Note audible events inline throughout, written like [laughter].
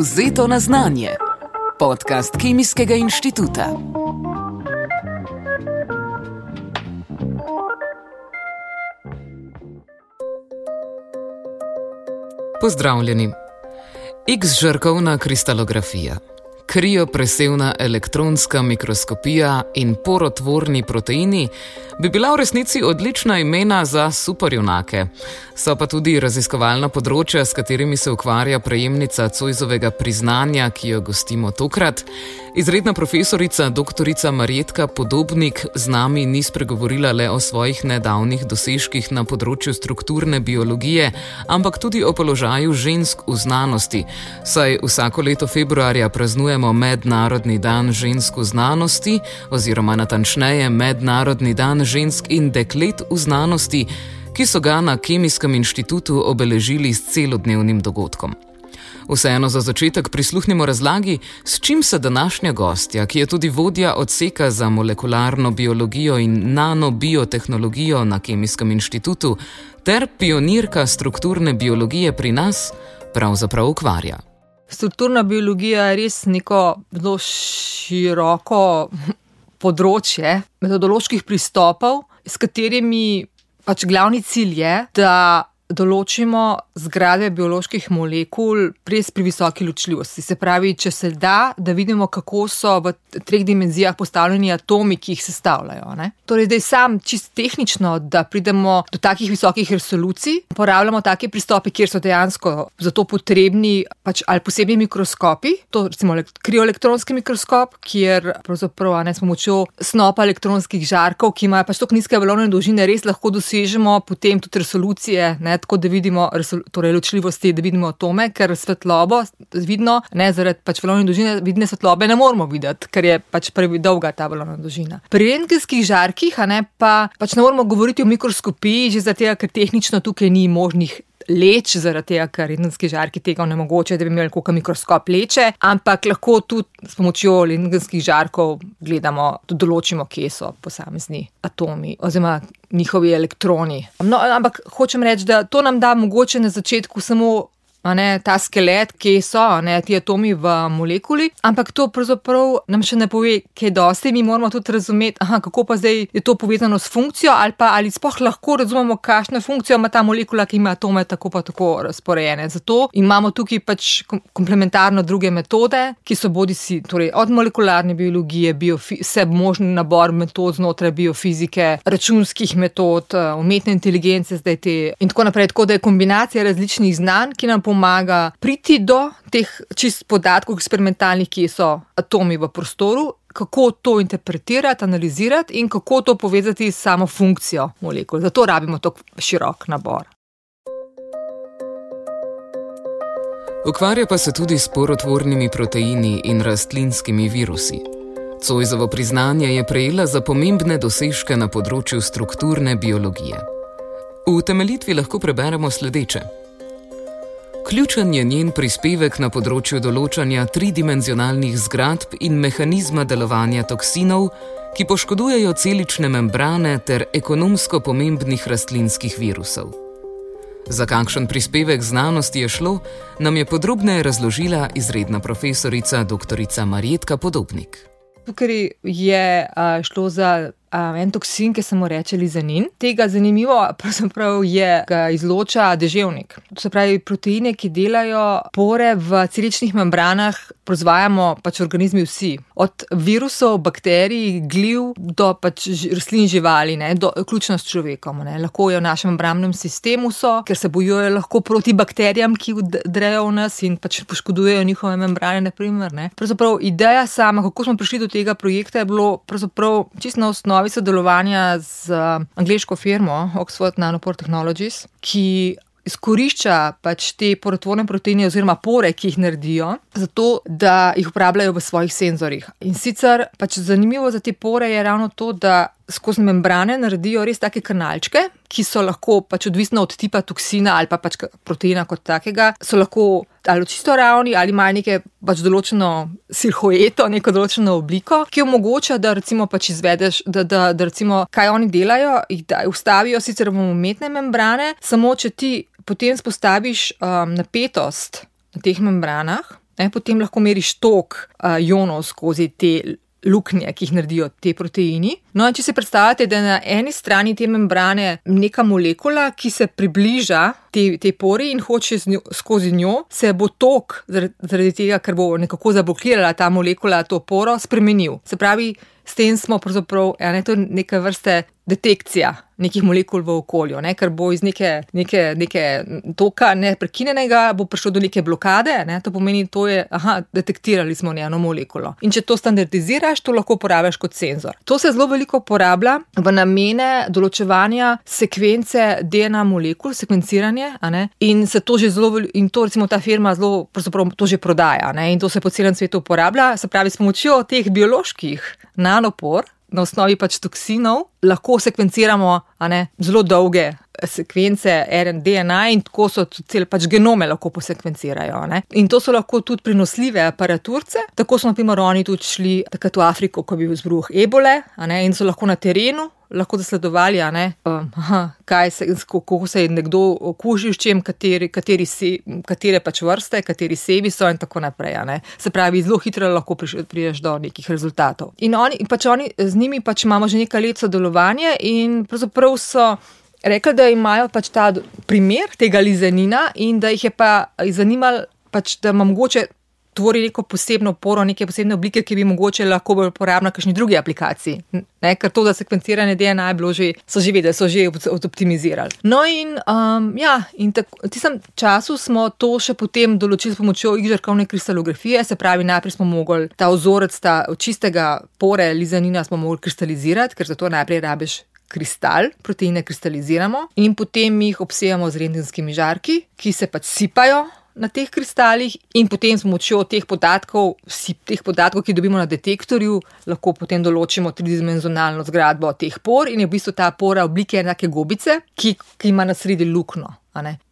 Vzeto na znanje. Podcast Kemijskega inštituta. Pozdravljeni. X-žrkovna kristalografija kriopresevna elektronska mikroskopija in porotvorni proteini bi bila v resnici odlična imena za superjunake. So pa tudi raziskovalna področja, s katerimi se ukvarja prejemnica Cojzovega priznanja, ki jo gostimo tokrat. Izredna profesorica dr. Marjetka Podobnik z nami ni spregovorila le o svojih nedavnih dosežkih na področju strukturne biologije, ampak tudi o položaju žensk v znanosti. Saj vsako leto februarja praznujemo Mednarodni dan žensk v znanosti, oziroma natančneje Mednarodni dan žensk in deklet v znanosti, ki so ga na Kemijskem inštitutu obeležili s celodnevnim dogodkom. Vseeno za začetek prisluhnimo razlagi, s čim se današnja gostja, ki je tudi vodja odseka za molekularno biologijo in nanobiotehnologijo na Kemijskem inštitutu, ter pionirka strukturne biologije pri nas, pravzaprav ukvarja. Strukturna biologija je res neko zelo široko področje metodoloških pristopov, s katerimi pač glavni cilj je, da določimo zgradbe bioloških molekul res pri visoki ločljivosti. Se pravi, če se da, da vidimo, kako so v treh dimenzijah postavljeni atomi, ki jih sestavljajo. Ne? Torej, zdaj sam čist tehnično, da pridemo do takih visokih resolucij, uporabljamo take pristope, kjer so dejansko za to potrebni pač ali posebni mikroskopi, to recimo krioelektronski mikroskop, kjer pravzaprav ne s pomočjo snopa elektronskih žarkov, ki imajo pač tako nizke valovne dolžine, res lahko dosežemo potem tudi resolucije. Ne, tako da vidimo torej, ločljivosti, da vidimo atome, ker svetlobo vidno, ne zaradi pač valovne dolžine, vidne svetlobe ne moramo videti, ker je pač predolga ta valovna dolžina. Pri rentgenskih žarkih ne, pa, pač ne moramo govoriti o mikroskopiji, že zato, ker tehnično tukaj ni možnih leč, zaradi tega, ker rentgenski žarki tega onemogočajo, da bi imeli kot mikroskop leče, ampak lahko tudi s pomočjo rentgenskih žarkov gledamo, tudi določimo, kje so posamezni atomi oziroma njihovi elektroni. No, ampak hočem reči, da to nam da mogoče na začetku samo ne, ta skelet, ki so ne, ti atomi v molekuli, ampak to pravzaprav nam še ne pove, kaj dosti. Mi moramo tudi razumeti, aha, kako pa zdaj je to povezano s funkcijo, ali pa ali sploh lahko razumemo, kakšno funkcijo ima ta molekula, ki ima atome tako pa tako razporejene. Zato imamo tukaj pač komplementarno druge metode, ki so bodi si torej od molekularne biologije, vse možni nabor metod znotraj biofizike, računskih metod, umetne inteligence, zdaj te in tako naprej. Tako da je kombinacija različnih znanj, ki nam pomagajo pomaga priti do teh čist podatkov, eksperimentalnih, ki so atomi v prostoru, kako to interpretirati, analizirati in kako to povezati s samo funkcijo molekul. Zato rabimo tako širok nabor. Ukvarja pa se tudi s porotvornimi proteini in rastlinskimi virusi. Cojzovo priznanje je prejela za pomembne dosežke na področju strukturne biologije. V temeljitvi lahko preberemo sledeče. Ključen je njen prispevek na področju določanja tridimenzionalnih zgradb in mehanizma delovanja toksinov, ki poškodujejo celične membrane ter ekonomsko pomembnih rastlinskih virusov. Za kakšen prispevek znanosti je šlo, nam je podrobneje razložila izredna profesorica dr. Marjetka Podobnik. Tukaj je šlo za um, en toksin, ki se mu reče lizanin. Tega zanimivo je, da izloča deževnik. To se pravi, proteine, ki delajo pore v celičnih membranah, proizvajamo pač organizmi vsi. Od virusov, bakterij, gliv do pač rastlin živali, ne, do, vključno s človekom. Ne. Lahko je v našem membranem sistemu, so, ker se bojujejo lahko proti bakterijam, ki drejo v nas in pač poškodujejo njihove membrane. Naprimer, Pravzaprav ideja sama, kako smo prišli do tega projekta, je bilo čisto na osnovi osnovi sodelovanja z uh, angliško firmo Oxford Nanopore Technologies, ki izkorišča pač te porotvorne proteine oziroma pore, ki jih naredijo, zato da jih uporabljajo v svojih senzorjih. In sicer pač zanimivo za te pore je ravno to, da skozi membrane naredijo res take kanalčke, ki so lahko pač odvisno od tipa toksina ali pa pač proteina kot takega, so lahko ali čisto ravni, ali imajo neke pač določeno silhueto, neko določeno obliko, ki omogoča, da recimo pač izvedeš, da, da, da recimo kaj oni delajo, jih da ustavijo sicer v umetne membrane, samo če ti potem spostaviš um, napetost na teh membranah, ne, potem lahko meriš tok uh, ionov skozi te luknje, ki jih naredijo te proteini. No, če si predstavljate, da je na eni strani te membrane neka molekula, ki se približa tej te pori in hoče njo, skozi njo, se bo tok, zaradi tega, ker bo nekako zablokirala ta molekula to poro, spremenil. Se pravi, s tem smo pravzaprav ja, ne, neke vrste detekcija nekih molekul v okolju, ne, ker bo iz neke, neke, neke toka neprekinjenega prišlo do neke blokade. Ne, to pomeni, da detektirali smo eno molekulo. In če to standardiziraš, to lahko uporabiš kot senzor. To se zelo veliko uporablja v namene določevanja sekvence DNA molekul, sekvenciranje. In se to že zelo, in to recimo ta firma zelo, to že prodaja. Ne, in to se po celem svetu uporablja, se pravi, s pomočjo teh bioloških nanopor na osnovi pač toksinov, lahko sekvenciramo ne, zelo dolge sekvence RNA in tako so cel pač genome lahko posekvencirajo. Ne. In to so lahko tudi prenosljive aparaturce. Tako smo, na primer, oni tudi šli takrat v Afriko, ko je bil zbruh ebole ne, in so lahko na terenu lahko zasledovali, um, kaj se, kako se je nekdo okužil, s čim, kateri, kateri se, katere pač vrste, kateri sebi so in tako naprej. Se pravi, zelo hitro lahko prideš do nekih rezultatov. In oni, pač oni, z njimi pač imamo že nekaj let sodelovanje in pravzaprav so. Rekli, da imajo pač ta primer tega lizenina in da jih je pa zanimalo, pač, da ima mogoče tvori neko posebno poro, neke posebne oblike, ki bi mogoče lahko bila uporabna v kakšni drugi aplikaciji. Ne, ker to, da sekvenciranje DNA je bilo že, so že vedeli, so že optimizirali. No, in um, ja, in tako, v tistem času smo to še potem določili s pomočjo igžarkovne kristalografije, se pravi, najprej smo mogli ta ozorec, ta čistega pore lizanina, smo mogli kristalizirati, ker za to najprej rabiš. Kristal, proteine kristaliziramo in potem jih obsejamo z rendenskimi žarki, ki se pač sipajo na teh kristalih, in potem s pomočjo teh podatkov, vsi teh podatkov, ki dobimo na detektorju, lahko potem določimo tridimenzionalno zgradbo teh por in je v bistvu ta pora oblike enake gobice, ki, ki ima na sredi luknjo.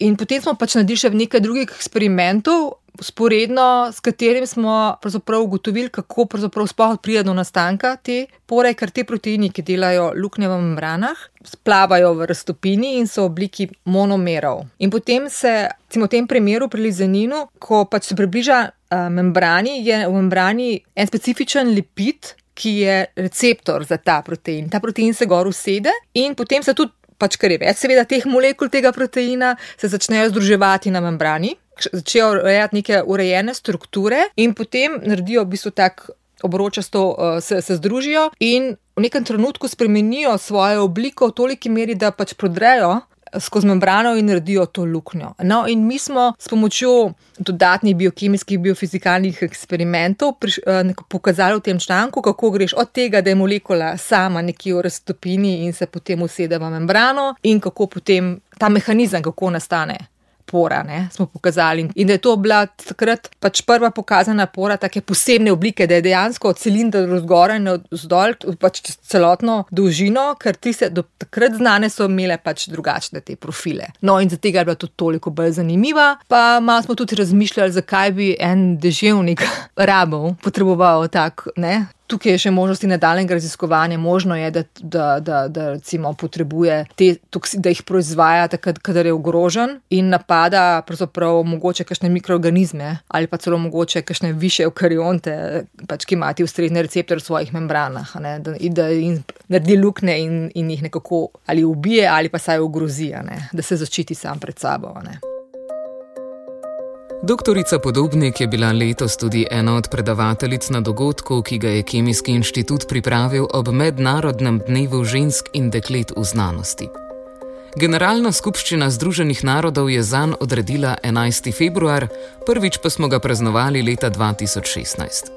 In potem smo pač naredili še nekaj drugih eksperimentov, sporedno s katerim smo ugotovili, kako sploh pride do nastanka te pore, ker te proteini, ki delajo luknje v membranah, splavajo v raztopini in so v obliki monomerov. In potem se, recimo v tem primeru pri lizeninu, ko pač se približa uh, membrani, je v membrani en specifičen lipid. Ki je receptor za ta protein. Ta protein se gor usede, in potem se tudi, pač kar je več, seveda, teh molekul tega proteina, se začnejo združevati na membrani, začnejo urejati neke urejene strukture in potem naredijo v bistvu tak obročasto, uh, se, se združijo in v nekem trenutku spremenijo svojo obliko v toliki meri, da pač prodrejo. Skozi membrano in naredijo to luknjo. No, in mi smo s pomočjo dodatnih biokemijskih, biofizikalnih eksperimentov priš, eh, pokazali v tem članku, kako greš od tega, da je molekula sama nekje v raztopini in se potem usede v membrano, in kako potem ta mehanizem, kako nastane pora, ne, smo pokazali. In da je to bila takrat pač prva pokazana pora, tako posebne oblike, da je dejansko cilinder zgoraj in vzdolj, pač celotno dolžino, ker ti se do takrat znane so imele pač drugačne te profile. No, in zato je bila tudi toliko bolj zanimiva. Pa malo smo tudi razmišljali, zakaj bi en deževnik [laughs] rabov potreboval tak, ne, Tukaj je še možnosti nadaljnega raziskovanja. Možno je, da, da, da, da recimo potrebuje te toksine, da jih proizvaja takrat, kadar je ogrožen in napada pravzaprav mogoče kakšne mikroorganizme ali pa celo mogoče kakšne više eukarionte, pač, ki imajo ustrezne receptorje v svojih membranah, ne, da, da jim naredi luknje in, in jih nekako ali ubije ali pa saj ogrozi, ne, da se zaščiti sam pred sabo. Ne. Doktorica Podobnik je bila letos tudi ena od predavateljic na dogodku, ki ga je Kemijski inštitut pripravil ob Mednarodnem dnevu žensk in deklet v znanosti. Generalna skupščina Združenih narodov je zanj odredila 11. februar, prvič pa smo ga praznovali leta 2016.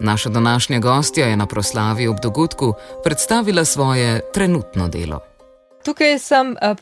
Naša današnja gostja je na proslavi ob dogodku predstavila svoje trenutno delo. Tukaj sem eh,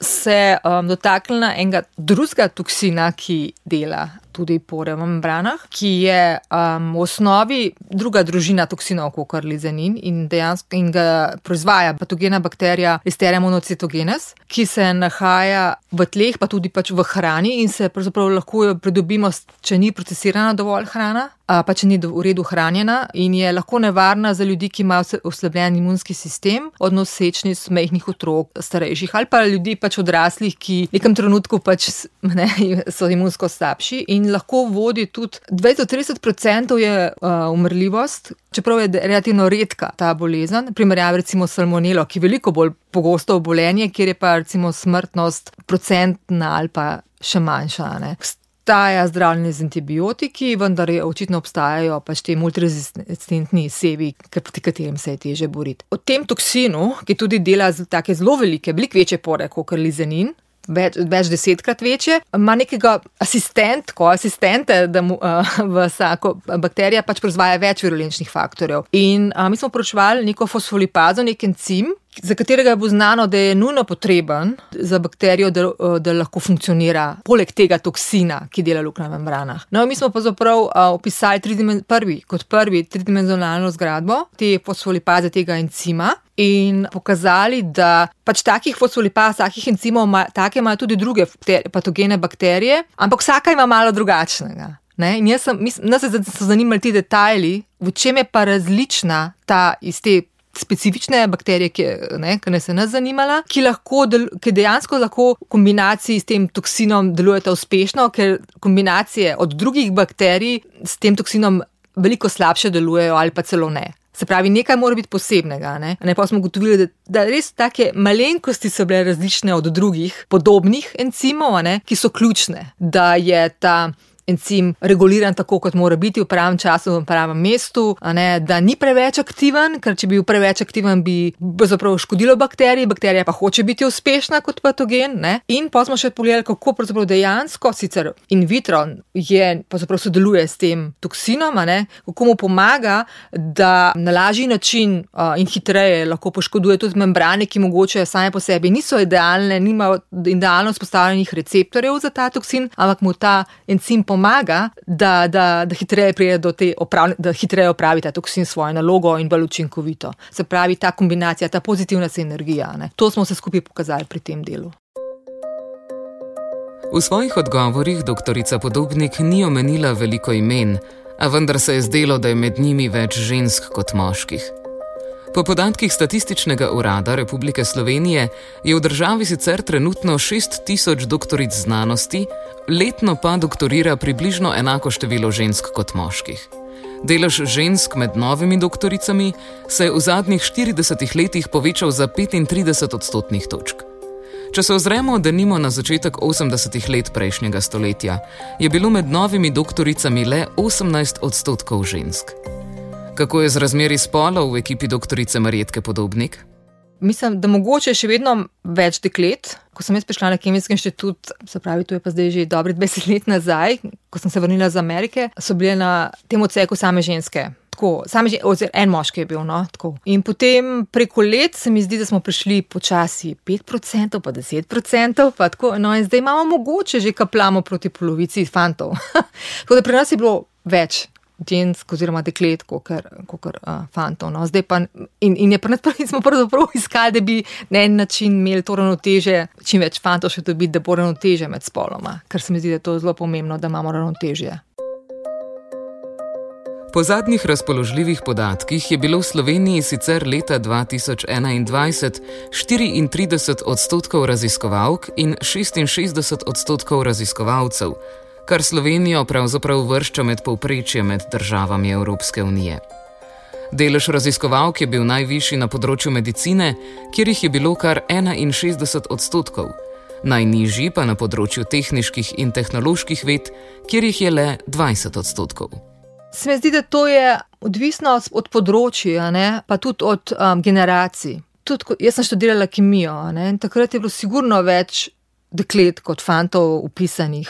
se um, dotaknila enega drugega toksina, ki dela tudi pore v membranah, ki je um, v osnovi druga družina toksinov, kot je lizenin in dejansko in ga proizvaja patogena bakterija Listeria monocitogenes, ki se nahaja v tleh, pa tudi pač v hrani in se pravzaprav lahko jo pridobimo, če ni procesirana dovolj hrana pa če ni v redu hranjena in je lahko nevarna za ljudi, ki imajo oslabljen imunski sistem, odnos sečnic, mehkih otrok, starejših ali pa ljudi pač odraslih, ki v nekem trenutku pač [laughs] ne, so imunsko slabši in lahko vodi tudi 20-30% je uh, umrljivost, čeprav je relativno redka ta bolezen, primerjavi recimo salmonelo, ki je veliko bolj pogosto obolenje, kjer je pa recimo smrtnost procentna ali pa še manjša. Ne obstaja zdravljenje z antibiotiki, vendar je očitno obstajajo pač te multirezistentni sevi, proti katerim se je teže boriti. O tem toksinu, ki tudi dela tako zelo velike, veliko večje pore kot lizenin. Več, več desetkrat večje, ima nekega asistentko, asistente, da mu uh, vsako bakterija pač proizvaja več virulenčnih faktorjev. In uh, mi smo poročevali neko fosfolipazo, nek encim, za katerega bo znano, da je nujno potreben za bakterijo, da, da lahko funkcionira, poleg tega toksina, ki dela luknja v membranah. No, mi smo pa zaprav opisali prvi, kot prvi tridimenzionalno zgradbo te fosfolipaze tega encima. In pokazali, da pač takih fosfolipaz, takih encimov, take imajo tudi druge patogene bakterije, ampak vsaka ima malo drugačnega. Ne? In jaz sem, nas so zanimali ti detajli, v čem je pa različna ta iz te specifične bakterije, ki, ne, ki nas je nas zanimala, ki, lahko, ki dejansko lahko v kombinaciji s tem toksinom delujeta uspešno, ker kombinacije od drugih bakterij s tem toksinom veliko slabše delujejo ali pa celo ne. Se pravi, nekaj mora biti posebnega. Ne? Ne, pa smo ugotovili, da, da res take malenkosti so bile različne od drugih podobnih encimov, ne? ki so ključne, da je ta encim reguliran tako, kot mora biti v pravem času, v pravem mestu, ne, da ni preveč aktiven, ker če bi bil preveč aktiven, bi zapravo škodilo bakteriji, bakterija pa hoče biti uspešna kot patogen. Ne. In pa smo še pogledali, kako pravzaprav dejansko, sicer in vitro, je pravzaprav sodeluje s tem toksinom, ne, kako mu pomaga, da na lažji način uh, in hitreje lahko poškoduje tudi membrane, ki mogoče same po sebi niso idealne, nimajo idealno spostavljenih receptorjev za ta toksin, ampak mu ta encim pomaga, da, da, da hitreje pride do te, oprav, da hitreje opravi ta toksin svojo nalogo in bolj učinkovito. Se pravi, ta kombinacija, ta pozitivna sinergija. Ne? To smo se skupaj pokazali pri tem delu. V svojih odgovorih doktorica Podobnik ni omenila veliko imen, a vendar se je zdelo, da je med njimi več žensk kot moških. Po podatkih Statističnega urada Republike Slovenije je v državi sicer trenutno 6000 doktoric znanosti, letno pa doktorira približno enako število žensk kot moških. Delež žensk med novimi doktoricami se je v zadnjih 40 letih povečal za 35 odstotnih točk. Če se ozremo, da nimo na začetek 80 let prejšnjega stoletja, je bilo med novimi doktoricami le 18 odstotkov žensk. Kako je z razmeri spolov v ekipi doktorice Marijetke Podobnik? Mislim, da mogoče še vedno več deklet. Ko sem jaz prišla na Kemijski inštitut, se pravi, to je pa zdaj že dobri 20 let nazaj, ko sem se vrnila iz Amerike, so bile na tem odseku same ženske. Tako, same ženske, oziroma en moški je bil. No, In potem preko let se mi zdi, da smo prišli počasi 5%, pa 10%, pa tako. No, in zdaj imamo mogoče že kaplamo proti polovici fantov. [laughs] tako da pri nas je bilo več žensk oziroma deklet, kot kar uh, fantov. No. Pa, in, in je pa najprej [laughs] smo pravzaprav iskali, da bi na en način imeli to ravnoteže, čim več fantov še dobiti, da bo ravnoteže med spoloma, ker se mi zdi, da je to zelo pomembno, da imamo ravnotežje. Po zadnjih razpoložljivih podatkih je bilo v Sloveniji sicer leta 2021 34 odstotkov raziskovalk in 66 odstotkov raziskovalcev, kar Slovenijo pravzaprav vršča med povprečjem med državami Evropske unije. Delež raziskovalk je bil najvišji na področju medicine, kjer jih je bilo kar 61 odstotkov, najnižji pa na področju tehničnih in tehnoloških ved, kjer jih je le 20 odstotkov. Se mi zdi, da to je odvisno od področja, ne? pa tudi od um, generacij. Tudi, jaz sem študirala kemijo in takrat je bilo sigurno več deklet kot fantov upisanih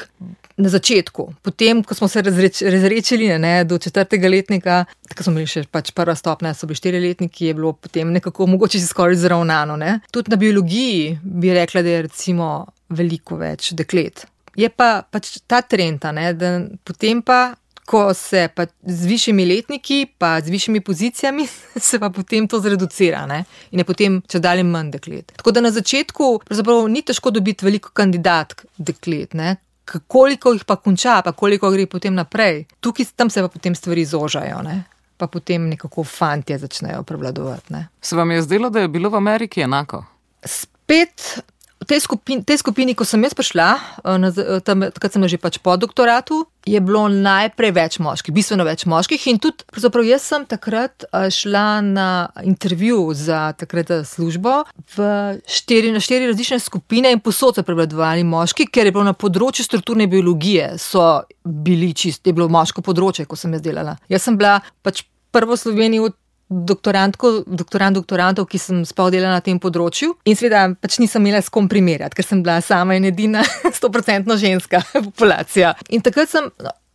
na začetku, potem, ko smo se razreč, razrečili ne, do četrtega letnika, tako smo imeli še pač prva stopnja, so bili štiri letniki, je bilo potem nekako mogoče si skoraj zravnano. Ne. Tudi na biologiji bi rekla, da je recimo veliko več deklet. Je pa pač ta trend, ne, da potem pa. Ko se pa z višjimi letniki, pa z višjimi pozicijami, [laughs] se pa potem to zreducira ne? in je potem če dalje manj deklet. Tako da na začetku ni težko dobiti veliko kandidatk deklet, ne? Koliko jih pa konča, pa koliko gre potem naprej. Tukaj tam se pa potem stvari zožajo, ne? pa potem nekako fantje začnejo prevladovati. Ne? Se vam je zdelo, da je bilo v Ameriki enako? Spet v tej skupini, tej skupini ko sem jaz prišla, eh, takrat sem že pač po doktoratu, je bilo najprej več moških, bistveno več moških. In tudi, pravzaprav, jaz sem takrat eh, šla na intervju za takrat službo v štiri, na štiri različne skupine in posod so prevladovali moški, ker je bilo na področju strukturne biologije, so bili čist, je bilo moško področje, ko sem jaz delala. Jaz sem bila pač prvo Slovenijo doktorantko, doktorant doktorantov, ki sem spal delala na tem področju. In seveda pač nisem imela s kom primerjati, ker sem bila sama in edina [laughs] 100% ženska [laughs] populacija. In takrat sem.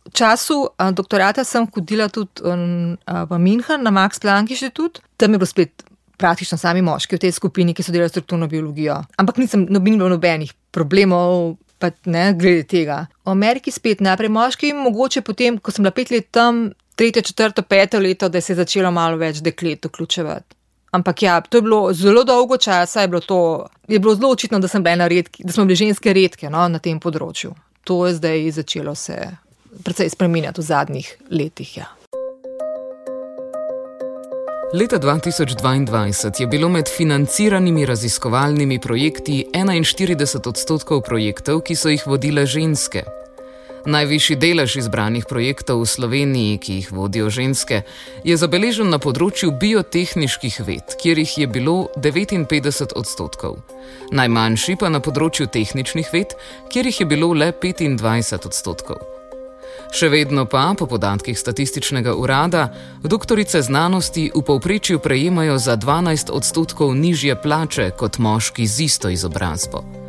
V času doktorata sem hodila tudi v München na Max Planck inštitut, tam je bilo spet praktično sami moški v tej skupini, ki so delali strukturno biologijo. Ampak nisem nobeno nobenih problemov, pa ne glede tega. V Ameriki spet najprej moški, mogoče potem, ko sem bila pet let tam, tretje, četrto, peto leto, da se je začelo malo več deklet vključevati. Ampak ja, to je bilo zelo dolgo časa, je bilo, to, je bilo zelo očitno, da, redki, da smo bili ženske redke no, na tem področju. To je zdaj začelo se precej spremenjati v zadnjih letih. Ja. Leta 2022 je bilo med financiranimi raziskovalnimi projekti 41 odstotkov projektov, ki so jih vodile ženske. Najvišji delež izbranih projektov v Sloveniji, ki jih vodijo ženske, je zabeležen na področju biotehničnih ved, kjer jih je bilo 59 odstotkov. Najmanjši pa na področju tehničnih ved, kjer jih je bilo le 25 odstotkov. Še vedno pa, po podatkih statističnega urada, doktorice znanosti v povprečju prejemajo za 12 odstotkov nižje plače kot moški z isto izobrazbo.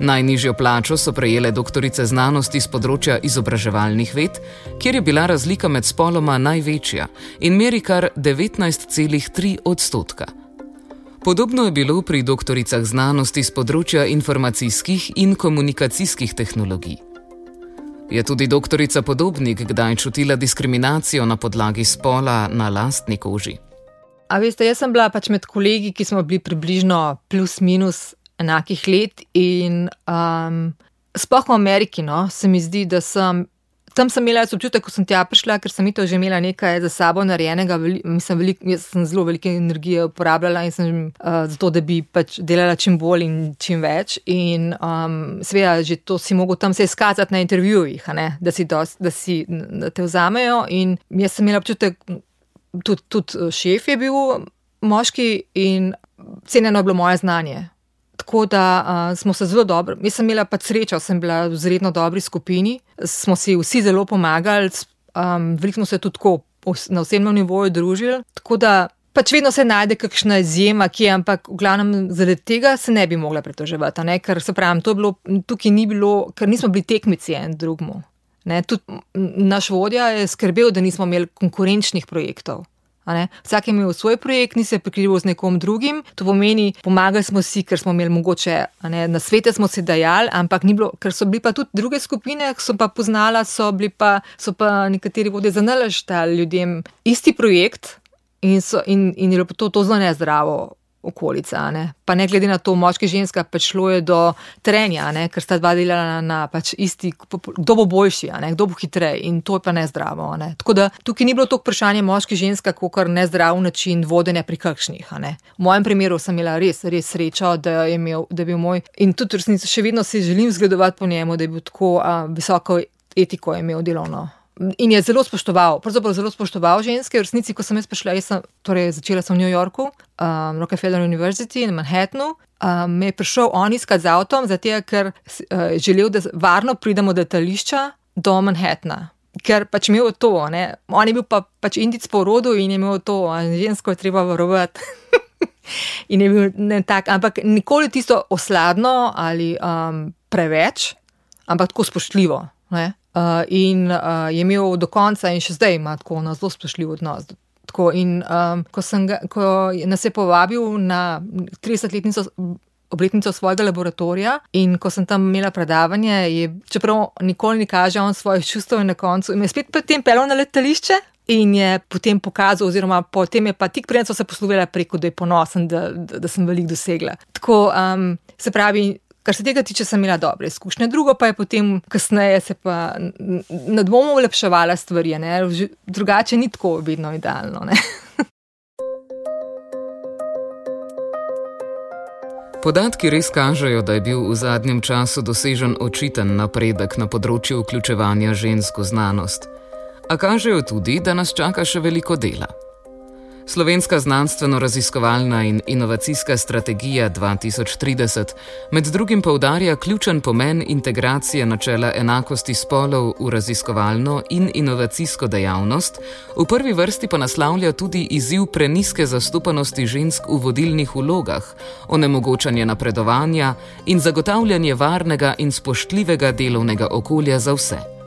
Najnižjo plačo so prejele doktorice znanosti z področja izobraževalnih ved, kjer je bila razlika med spoloma največja in meri kar 19,3 odstotka. Podobno je bilo pri doktoricah znanosti z področja informacijskih in komunikacijskih tehnologij. Je tudi doktorica Podobnik kdaj čutila diskriminacijo na podlagi spola na lastni koži? A veste, jaz sem bila pač med kolegi, ki smo bili približno plus minus enakih let. In um, sploh v Ameriki, no, se mi zdi, da sem. Tam sem imela občutek, ko sem tja prišla, ker sem to že imela nekaj za sabo narejenega. Mislim, velik, jaz sem zelo veliko energije uporabljala in sem uh, zato, da bi pač delala čim bolj in čim več. In um, seveda, že to si mogel tam se izkazati na intervjujih, da, si dost, da, si, da te vzamejo. In jaz sem imela občutek, tudi, tudi šef je bil moški in cenjeno je bilo moje znanje. Tako da uh, smo se zelo dobro, jaz sem imela pač srečo, sem bila v zelo dobri skupini, smo si vsi zelo pomagali, um, veliko smo se tudi tako na osebnem nivoju družili. Tako da pač vedno se najde kakšna izjema, ki je, ampak v glavnem zaradi tega se ne bi mogla pretoževati. Ker se pravi, to je bilo, tukaj ni bilo, ker nismo bili tekmici en drugmu. Ne, tudi naš vodja je skrbel, da nismo imeli konkurenčnih projektov. Vsak je imel svoj projekt, ni se prikrival z nekom drugim. To pomeni, pomagali smo si, ker smo imeli mogoče na svete, smo se dajali, ampak ni bilo, ker so bili pa tudi druge skupine, ki so pa poznala, so, pa, so pa nekateri vode zanalaštali ljudem isti projekt in, so, in, in je bilo to, to zelo nezdravo okolica. Ne? Pa ne glede na to, moški in ženska, pač šlo je do trenja, ne? ker sta dva delala na, na pač isti, kdo bo boljši, kdo bo hitreje in to je pa nezdravo. Ne? Tako da tukaj ni bilo to vprašanje moški in ženska, kot kar nezdrav način vodenja pri kakšnih. V mojem primeru sem imela res, res srečo, da je, imel, da je bil moj in tudi resnici še vedno si želim zgledovati po njemu, da je bil tako a, visoko etiko imel delovno. In je zelo spoštoval, pravzaprav zelo spoštoval ženske. V resnici, ko sem jaz prišla, jaz sem torej začela sem v New Yorku, um, Rockefeller University in Manhattnu. Um, me je prišel on iskati z avtom, zato ker uh, želel, da varno pridemo do letališča do Manhattna. Ker pač imel to, ne? on je bil pa pač indic po rodu in je imel to, žensko je treba varovati. [laughs] in je bil ne tak, ampak nikoli tisto osladno ali um, preveč, ampak tako spoštljivo. Ne? Uh, in uh, je imel do konca, in še zdaj ima tako na zelo spoštljiv odnos. Tako, in um, ko, ga, ko nas je povabil na 30-letnico obletnico svojega laboratorija. In ko sem tam imela predavanje, je, čeprav nikoli ni kaže on svojih čustev, na koncu me je spet potem pelil na letališče. In je potem pokazal, oziroma potem je pa tik prej se poslovila preko, da je ponosen, da, da, da sem veliko dosegla. Tako, um, se pravi, kar se tega tiče, sem imela dobre izkušnje. Drugo pa je potem, kasneje se pa na dvomu ulepševala stvari, ne? drugače ni tako vedno idealno. [laughs] Podatki res kažejo, da je bil v zadnjem času dosežen očiten napredek na področju vključevanja žensk v znanost. A kažejo tudi, da nas čaka še veliko dela. Slovenska znanstveno-raziskovalna in inovacijska strategija 2030 med drugim poudarja ključen pomen integracije načela enakosti spolov v raziskovalno in inovacijsko dejavnost, v prvi vrsti pa naslavlja tudi izziv preniske zastopanosti žensk v vodilnih vlogah, onemogočanje napredovanja in zagotavljanje varnega in spoštljivega delovnega okolja za vse.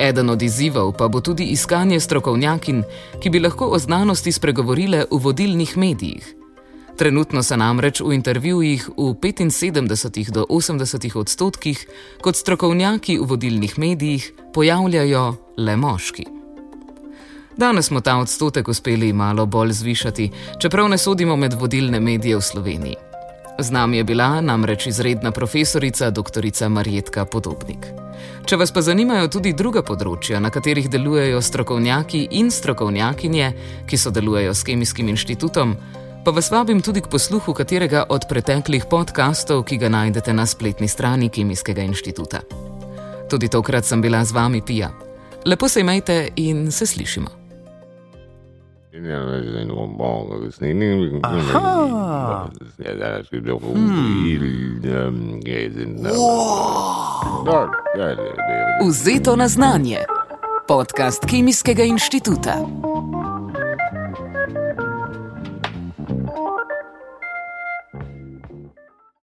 Eden od izzivov pa bo tudi iskanje strokovnjakin, ki bi lahko o znanosti spregovorile v vodilnih medijih. Trenutno se namreč v intervjujih v 75 do 80 odstotkih kot strokovnjaki v vodilnih medijih pojavljajo le moški. Danes smo ta odstotek uspeli malo bolj zvišati, čeprav ne sodimo med vodilne medije v Sloveniji. Z nami je bila namreč izredna profesorica dr. Marjetka Podobnik. Če vas pa zanimajo tudi druga področja, na katerih delujejo strokovnjaki in strokovnjakinje, ki sodelujejo s Kemijskim inštitutom, pa vas vabim tudi k posluhu katerega od preteklih podkastov, ki ga najdete na spletni strani Kemijskega inštituta. Tudi tokrat sem bila z vami Pija. Lepo se imejte in se slišimo. Vzeto na znanje. Podcast Kemijskega inštituta.